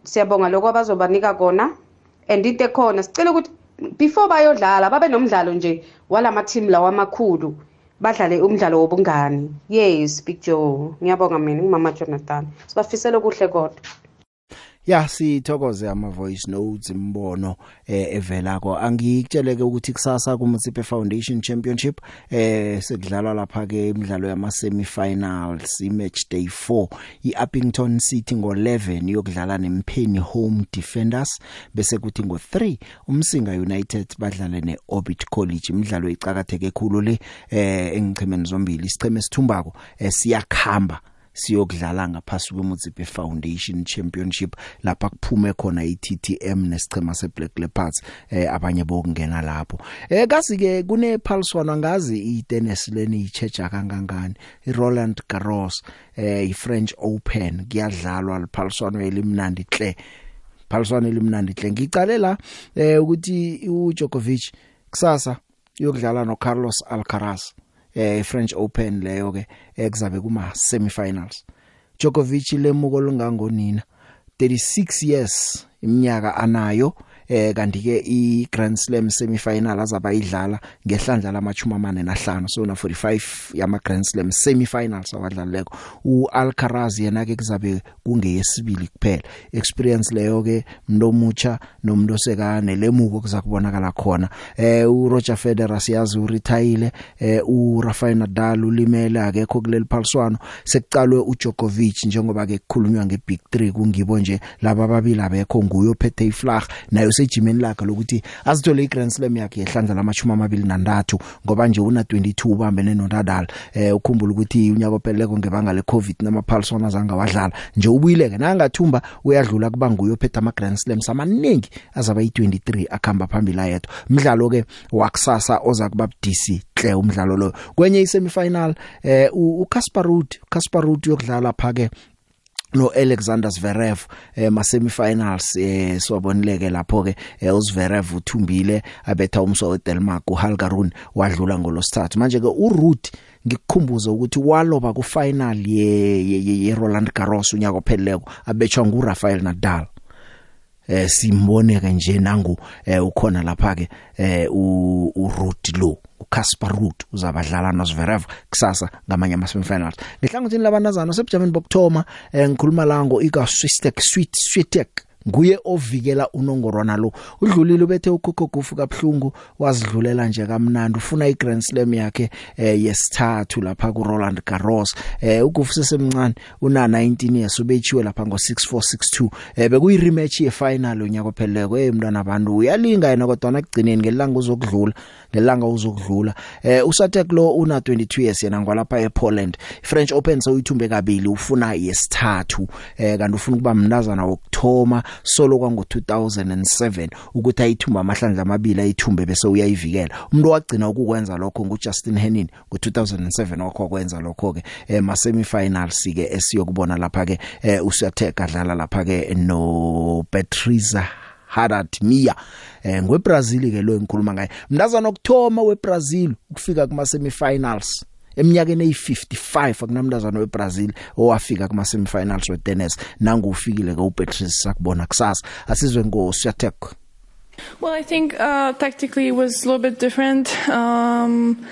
siyabonga lokho abazobanika kona. And into ekhona sicela ukuthi before bayodlala babe nomdlalo nje walama-team lawo amakhulu badlale umdlalo wobungani. Yes big joe. Ngiyabonga mina ngumama jonathan. Sibafisele kuhle kodwa. Ya sithokoze ama voice notes imbono eh evela ko. Angikutsheleke ukuthi kusasa ku Mtsipe Foundation Championship eh sekudlalwa lapha ke imidlalo yama semifinals imatch day 4 iUppington City ngo11 yokudlala neMpheni Home Defenders bese kuthi ngo3 umsinga United badlale neOrbit College. Imidlalo icakatheke khulu le eh engichemeni zombili. Isicheme sithumbako eh, siyakhamba. Siyokudlala ngaphasi kweMutsipe Foundation Championship lapha kuphume khona iTTM nesichema seBlack Leopards eh abanye bokungena lapho. Eh kazi ke kune phaliswana ngazi itennis leni ichecha kangangani iRoland Garros eh iFrench Open kuyadlalwa liphaliswano elimnandi hle phaliswano elimnandi hle ngicale la eh ukuthi uJokovic kusasa uyokudlala noCarlos Alcaraz. Eh French Open leyo ke ekuzabe kuma semifinals. Djokovic lemuko lungangonina 36 years iminyaka anayo eh kanti ke i Grand Slam semifinal azaba idlala ngehlandla lamachuma amane nahlanu so na 45 yama Grand Slam semifinals awadlaleko uAlcaraz yena ke kuzabe kungeyesibili kuphela. Experience leyo ke mntomucha nomuntu osekane lemuko kuzakubonakala khona. Eh uRoger Federer siyazi uretire eh uRafael Nadal ulimele akekho kuleli phaliswano. Sekucalwe uDjokovic njengoba ke kukhulunywa ngeBig 3 kungibo nje laba babili abekho nguye ophethe iflag nayo sejimeni lakhe lokuthi azithole iGrand Slam yakhe ehlandla lamachuma amabili nantathu ngoba nje una 22 ubambene noNadal eh ukhumbula ukuthi unyaka opheleleko ngebanga leCovid namaphaliswana zanga wadlala nje ubuyileke nangathumba uyadlula kuba nguye ophethe amaGrand Slams amaningi azaba yi23 akhamba phambili ayedwa. Umdlalo ke wakusasa oza kuba DC hle umdlalo lo kwenye isemifinal eh uCasper Ruud Casper Ruud yokudlala phake no Alexander Zverev eh ma semifinals eh siwabonileke lapho ke eh, uZverev uthumbile abetha umso weDenmark uHalgarun wadlula ngolosithathu manje ke uRuud ngikukhumbuza ukuthi waloba ku final ye, ye, ye, ye Roland Garros unyaka opheleleko abetshwa nguRafael Nadal. Eh simbone ke nje nangu eh ukhona lapha ke eh u Ruth lo. uCasper Ruth uzabadlala noSverev kusasa ngamanye ama semifinals ngihlangothini labanazana sebujameni bokthoma eh ngikhuluma la ngo Iga Swistek Sweet Sweetek nguye ovikela unongorwana lo. Udlulile ubethe ukhokho gufu kabhlungu wazidlulela nje kamnandi ufuna iGrand Slam yakhe eh, yesithathu lapha ku Roland Garros. Eh ugufu sesemncane una 19 years ubechiwe lapha ngo 6462 eh bekuyi rematch ye final unyaka opheleko eh mntwana abantu uyalinga yena kodwa nakugcineni ngelanga uzokudlula. Ngelanga uzokudlula. Eh usatek lo una 22 years yena ngwalapha ePoland. French Open sewuyithumbe kabili ufuna yesithathu. Eh kanti ufuna ukuba mntazana wokthoma solo kwango 2007 ukuthi ayithumba amahlandla amabili ayithumbe bese uyayivikela. Umuntu wagcina ukukwenza lokho nguJustin Henin ngo2007 wakho kwenza lokho ke eh ma semifinals ke esiyokubona lapha ke eh usatek adlala lapha ke no Patricia Haddad Mia eh ngweBrazil ke lo engikhuluma ngaye. Mntazana okthoma weBrazil ukufika kuma semifinals eminyakeni eyi55 akunamntazana weBrazil owafika kuma semifinals wetennis. Nangu ufikile ke uPatrice sakubona kusasa. Asizwe ngo Swiatek Well, I think uh, tactically it was a little bit different. Um,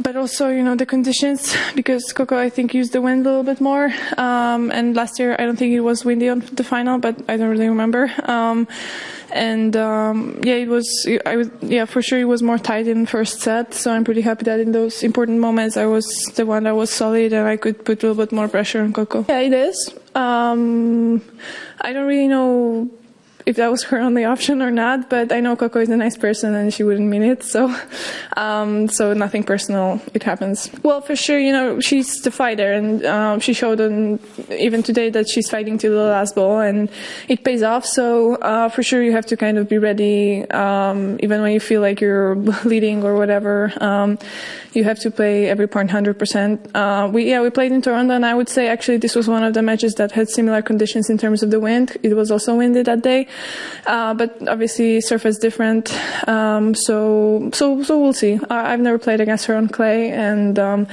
but also, you know, the conditions, because Coco, I think, used the wind a little bit more. Um, and last year, I don't think it was windy on the final, but I don't really remember. Um, and um, yeah, it was. I was yeah for sure it was more tight in first set. So I'm pretty happy that in those important moments I was the one that was solid and I could put a little bit more pressure on Coco. Yeah, it is. Um, I don't really know if that was her only option or not, but I know Coco is a nice person and she wouldn't mean it. So, um, so nothing personal. It happens. Well, for sure, you know, she's the fighter and, um, she showed on even today that she's fighting to the last ball and it pays off. So, uh, for sure you have to kind of be ready, um, even when you feel like you're leading or whatever. Um, you have to play every point 100%. Uh, we, yeah, we played in Toronto and I would say actually this was one of the matches that had similar conditions in terms of the wind. It was also windy that day. Uh, but obviously surface different. Um, so, so, so we'll see. I, I've never played against her on clay and, um,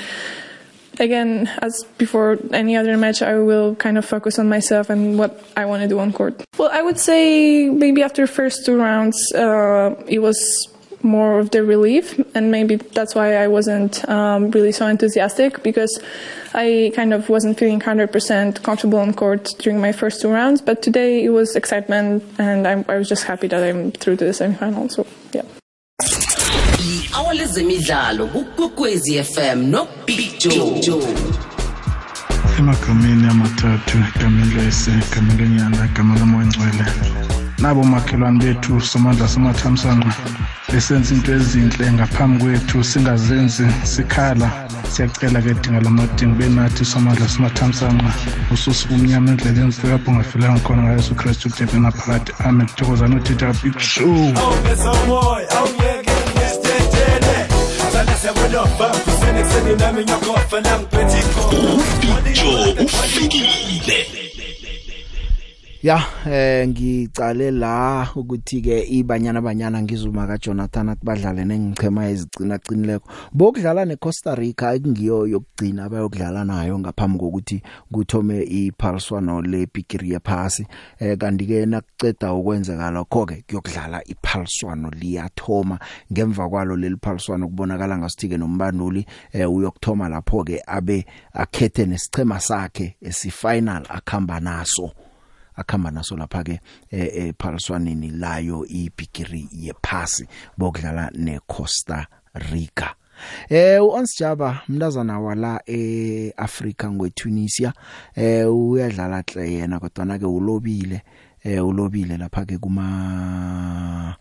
again, as before any other match, I will kind of focus on myself and what I want to do on court. Well, I would say maybe after first two rounds, uh, it was more of the relief, and maybe that's why I wasn't um, really so enthusiastic because I kind of wasn't feeling 100% comfortable on court during my first two rounds. But today it was excitement, and I'm, I was just happy that I'm through to the semifinal. So yeah. i-hour lezemidlalo kukwekwezi fm nobig joe emagameni amathathu egameni lese egameni lenyana igama lomoyengcwele nabo makhelwane bethu somandla somathamsanqa besenza into ezinhle ngaphambi kwethu singazenzi sikhala. Siyacela ke dinga lamadingo benathi somandla somathamsanqa ususuka umnyama endleleni sifika ungafelanga khona ngayesu kristu kudebe naphakathi amen. Kuthokoza notitha big show. Picture ufikile Ya eh ngicale la ukuthi ke ibanyana banyana ngizuma ka Jonathan athi badlale nengichema ezigcina qinileko bokudlala neCosta Rica ekungiyo yokugcina abayokudlala nayo ngaphambi kokuthi kuthome iphaliswano lepikiri yephasi eh kanti ke nakuceda ukwenzeka lokho ke kuyokudlala iphaliswano liyathoma. Ngemva kwalo leliphaliswano kubonakala ngasithi ke nombanduli eh uyokuthoma lapho ke abe akhethe nesichema sakhe esifinal akhamba naso. Akhamba naso lapha ke ephaliswaneni layo ibigiri yephasi bokudlala neCosta Rica. Eh uOnsjaba mntazana wala eAfrika ngweTunisia eh uyadlala hle yena kodwa na ke ulobile eh ulobile lapha ke kuma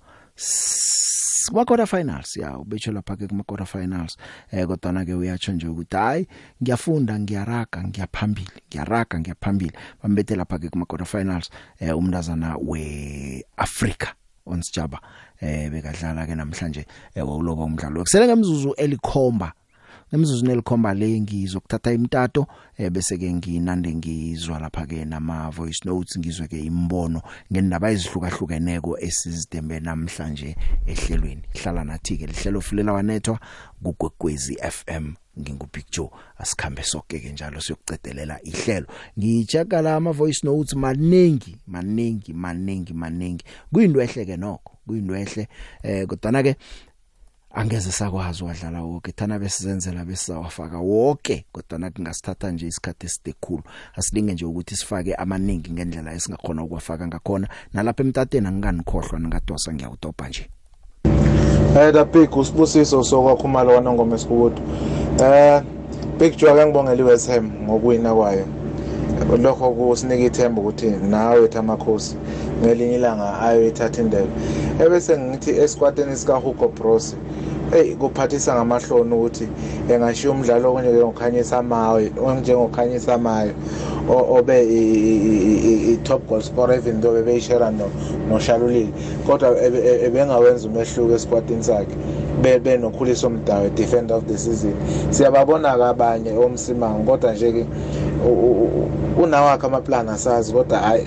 kwa quarter finals ya ubetsho lapha ke kuma quarter finals eh kodwa na ke uyatsho nje ukuthi hayi ngiyafunda ngiyaraga ngiyaphambili ngiyaraga ngiyaphambili. Bambethe lapha ke kuma quarter finals eh umntazana weAfrika onsjaba eh bekadlala ke namhlanje eh wawuloba umdlalo. Kusele ngemzuzu elikhomba ngemzuzu nelikhomba le ngizokuthatha imtato eh bese ke nginande ngizwa lapha ke nama voice notes ngizwe ke imbono ngendaba ezihlukahlukeneko esizidembe namhlanje ehlelweni. Hlala nathi ke lihlelo fulela wanethwa kugwegwezi FM ngingubig Joe asikhambe sonke ke njalo siyokucedelela ihlelo. Ngicheka la ama voice notes maningi maningi maningi maningi. Kuyinto ehleke nokho kuyinto ehle eh kodwa ke angeze sakwazi wadlala wonke thana besizenzela besizawafaka wonke kodwa nakungasithatha nje isikhathi esidekhulu asilinge nje ukuthi sifake amaningi ngendlela esingakhona ukuwafaka ngakhona. Nalapha emtateni anginganikhohlwa ningadosa ngiyawutopa nje. Eh da big usibusiso sokwakho lona ngoma esikubudo. Eh Big Joe ngibongela iWest Ham ngokuwina kwayo. Lokho kusinika ithemba ukuthi nawe ethi amakhosi ngelinye ilanga ayoyithatha indebe. Ebese ngithi esquadini sika Hugo Bros hey kuphathisa ngamahloni ukuthi engashiya umdlalo onje ngokhanyisa amawe onjengokhanyisa amayo obe i top goal scorer even though bebeyishare no noshalulile kodwa ebengawenza umehluko esquadini sakhe bebe nokhuliso mdawe defender of the season siyababona kabanye omsimango kodwa nje ke unawakhe amaplan asazi kodwa hayi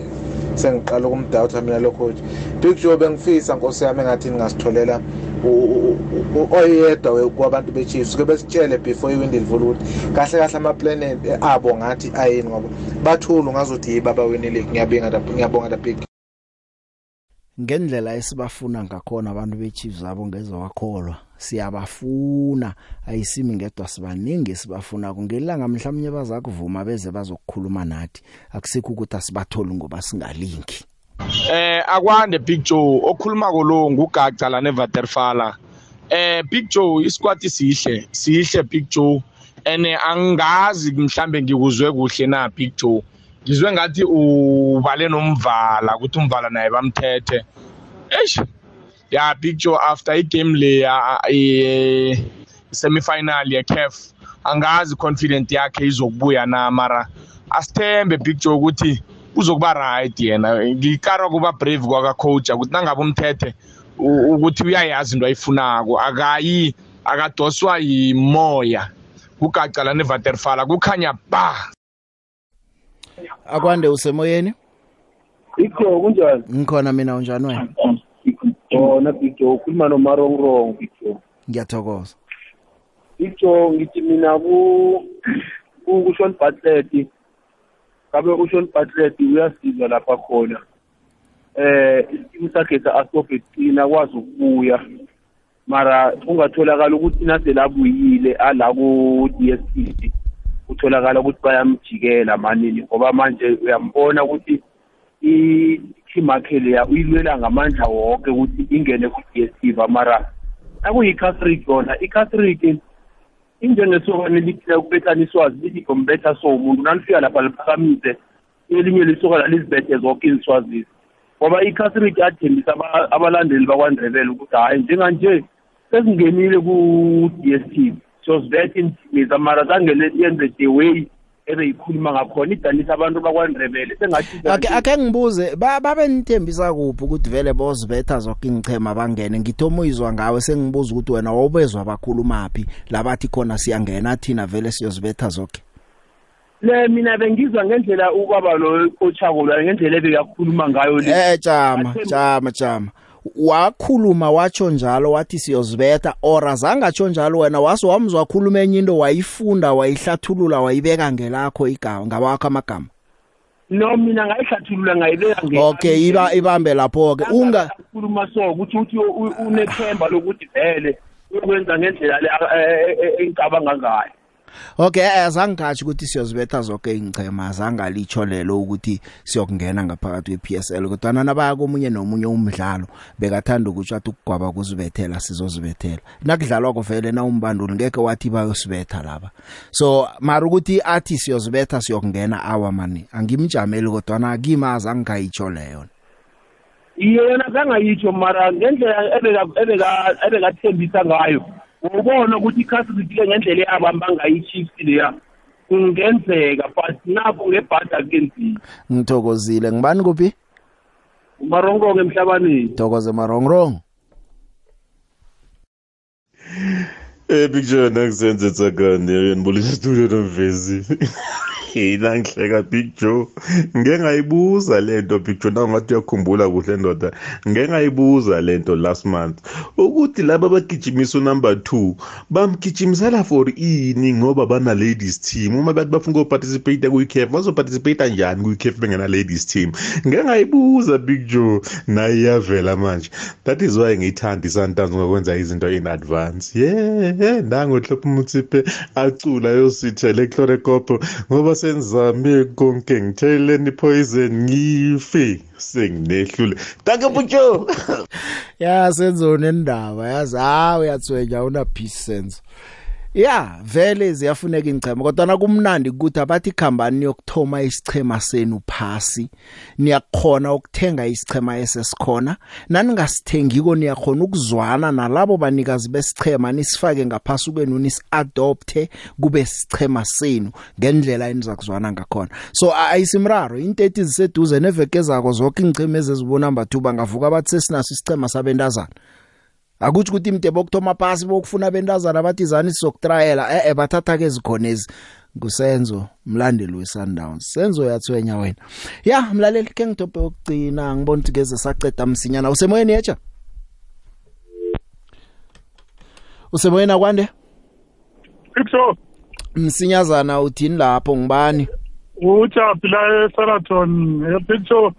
sengiqala ukumdawutha mina lo coach big joe bengifisa nkosi yami engathi ningasitholela oyedwa kwabantu bechiefs ke besitshele before iwindi livula ukuthi kahle kahle ama-planet abo ngathi ayini ngoba bathulu ngazothi yibo abawinile. Ngiyabinga ngiyabonga big. Ngendlela esibafuna ngakhona abantu bechiefs abo ngeze wakholwa siyabafuna. Ayisimi ngedwa sibaningi sibafuna. Kungelanga mhlawumnye bazakuvuma beze bazokukhuluma nathi. Akusikho ukuthi asibatholi ngoba singalingi. Eh akwande big joe okhuluma lo ngugaca la nevaterfala eh big joe isquad sihle sihle big joe. Ene angazi mhlambe ngikuzwe kuhle na big joe. Ngizwe ngathi ubale nomvala ukuthi umvala naye bamthethe. Eish! Ya big joe after igame le e semifinal ye CAF angazi confident yakhe izokubuya na mara asithembe big joe ukuthi uzokuba right yena. Ngikara kuba brave kwaka coach ukuthi nangabe umthethe ukuthi uyayazi into ayifunako akayi akadoswa yimoya. Kugaca la nevaterfala kukhanya ba. Akwande usemoyeni? Ikho kunjani? Ngikhona mina unjani wena? Ona bigjo ukhuluma nomarongrong bigjo ngiyathokoza. Bigjo ngithi mina kushon batlet kabe ushon batlet uyasiza lapha khona. Eh isikimu sakhe sa-asofecina akwazi ukubuya. Mara ungatholakala ukuthi naselabuyile ala ku-d s t kutholakala ukuthi bayamjikela manini ngoba manje uyambona ukuthi i-team yakhe leya uyilwela ngamandla wonke ukuthi ingene ku-DStv mara akuyi-casric yona. I-casric injengesokane liphila ukubethana iswazi lithi ngombetha so umuntu nalifika lapha liphakamise elinye lisokana lizibethe zonke iziswazisi ngoba i-casric athembisa abalandeli bakwandrebele ukuthi hhayi njenganje sesingenile ku-DStv siyozibetha imithimeza mara zange yenze the way ebeyikhuluma ngakhona idanisa abantu bakwandrebele sengathi ake ake ngibuze babe nithembisa kuphi ukuthi vele bozibetha zonke ingchema bangene? Ngithoma uyizwa ngawe sengibuza ukuthi wena wawubezwa bakhuluma phi? Labathi khona siyangena thina vele siyozibetha zonke le mina bengizwa ngendlela ubaba lo coachako la ngendlela ebekakhuluma ngayo le. Eh jama jama jama wakhuluma watsho njalo wathi siyozibetha or azangatsho njalo wena wase wamzwa khuluma enye into wayifunda wayihlathulula wayibeka ngelakho igama ngabakho amagama no mina ngayihlathulula ngayibeka ngelakho okay iba ibambe lapho ke unga khuluma so ukuthi uthi unethemba lokuthi vele uyokwenza ngendlela le engicabanga ngayo Okay azangathi ukuthi siyozibetha zonke ingchema azangalitsho lelo ukuthi siyokungena ngaphakathi kwePSL kodwa nabaya komunye nomunye umdlalo bekathanda ukuthi athi ukugwaba kuzibethela sizozibethela. Nakudlalwa kuvele na umbanduli ngeke wathi bayosibetha laba. So mara ukuthi athi siyozibetha siyokungena awa mani angimjameli kodwa na kimi azangayitsho leyo. Yena kangayitsho mara ngendlela ebeka ebeka ebekathembisa ngayo. Ubona ukuthi ikhasirithi ngendlela yabo bangayi-chiefs leya. Kungenzeka but napho ngebhada kenzima ngithokozile. Ngibani kuphi? Umarongrong emhlabaneni thokoze marongrong. Eh picture nakusenze tsakani yena bolisa studio nomvezi yina ngihleka big joe. Ngeke ngayibuza lento big joe nangathi uyakhumbula kuhle ndoda. Ngeke ngayibuza lento last month ukuthi laba bagijimisa unumber 2 bamgijimisela for ini ngoba bana ladies team. Uma bathi bafuna ukuparticipate kwi-caf bazoparticipate njani kwi-caf bengena ladies team? Ngeke ngayibuza big joe naye iyavela manje. That is why ngiyithanda isantanzi ngokwenza izinto in advance. Yeah nangohlopha umutsiphe acula yosithele eclorecopo ngoba senzame konke ngitheleni poison ngife senginehlule. Danke bujo ya senzo nendaba yazi ha uyathwenya una peace sense. Ya vele ziyafuneka ingchema kodwa na kumnandi ukuthi abathi khambani yokuthoma isichema senu phasi. Niyakhona ukuthenga isichema esesikhona. Naningasithengiko niyakhona ukuzwana nalabo banikazi besichema nisifake ngaphasi kwenu nisadopte kube sichema senu ngendlela eniza kuzwana ngakhona. So ayisimraro into ethi ziseduze neveke zako zonke ingchema ezezibona number 2 bangavuka bathi sesinaso isichema sabendazana akuthi ukuthi imde bokthoma phasi bokufuna bentazana bathi zani sizokutrayela. Eh eh bathatha ke zikhonezi ngusenzo mlandeli weSundowns. Senzo yathwenya wena. Ya mlaleli ke ngidobhe ukugcina. Ngibona ukuthi keze saceda msinyana. Usemoyeni yecha usemoyeni akwande? Ipso msinyazana uthini lapho? Ngibani uchapi la eSaraton epicture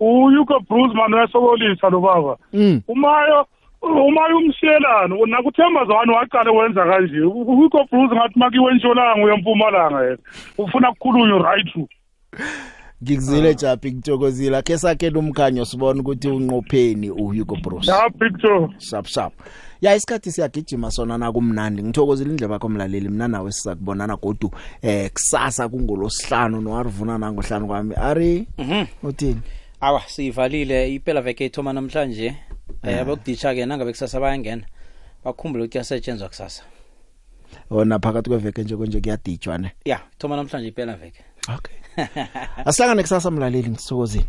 uyuko Bruce man uyasokolisa lo baba. Mm. umayo umayo umsiyelana nakuthembazana waqala wenza kanje. Uyuko Bruce ngathi makiwe entshonalanga uyempumalanga yena. Ufuna ukukhulunywa right ngikuzile Japi ngithokozile. Ke sakhe lumkhanyo sibona ukuthi unqopheni uHugo Bros ya picture sharp sharp ya isikhathi siyagijima sona na kumnandi ngithokozile indlela yakho mlaleli mina nawe sizakubonana godu eh kusasa kungolosihlanu noarivuna nangohlanu kwami. Ari Mhm. uthini awa siyivalile. Iphela veke ithoma namhlanje. Yeah. Eh abokuditsha ke nangabe kusasa bayangena bakhumbule ukuthi yasetshenzwa kusasa. Ona phakathi kweveke nje konje kuyadijwa ne? Ya ithoma namhlanje iphela veke. Okay. Asihlangane kusasa mlaleli ngithokozile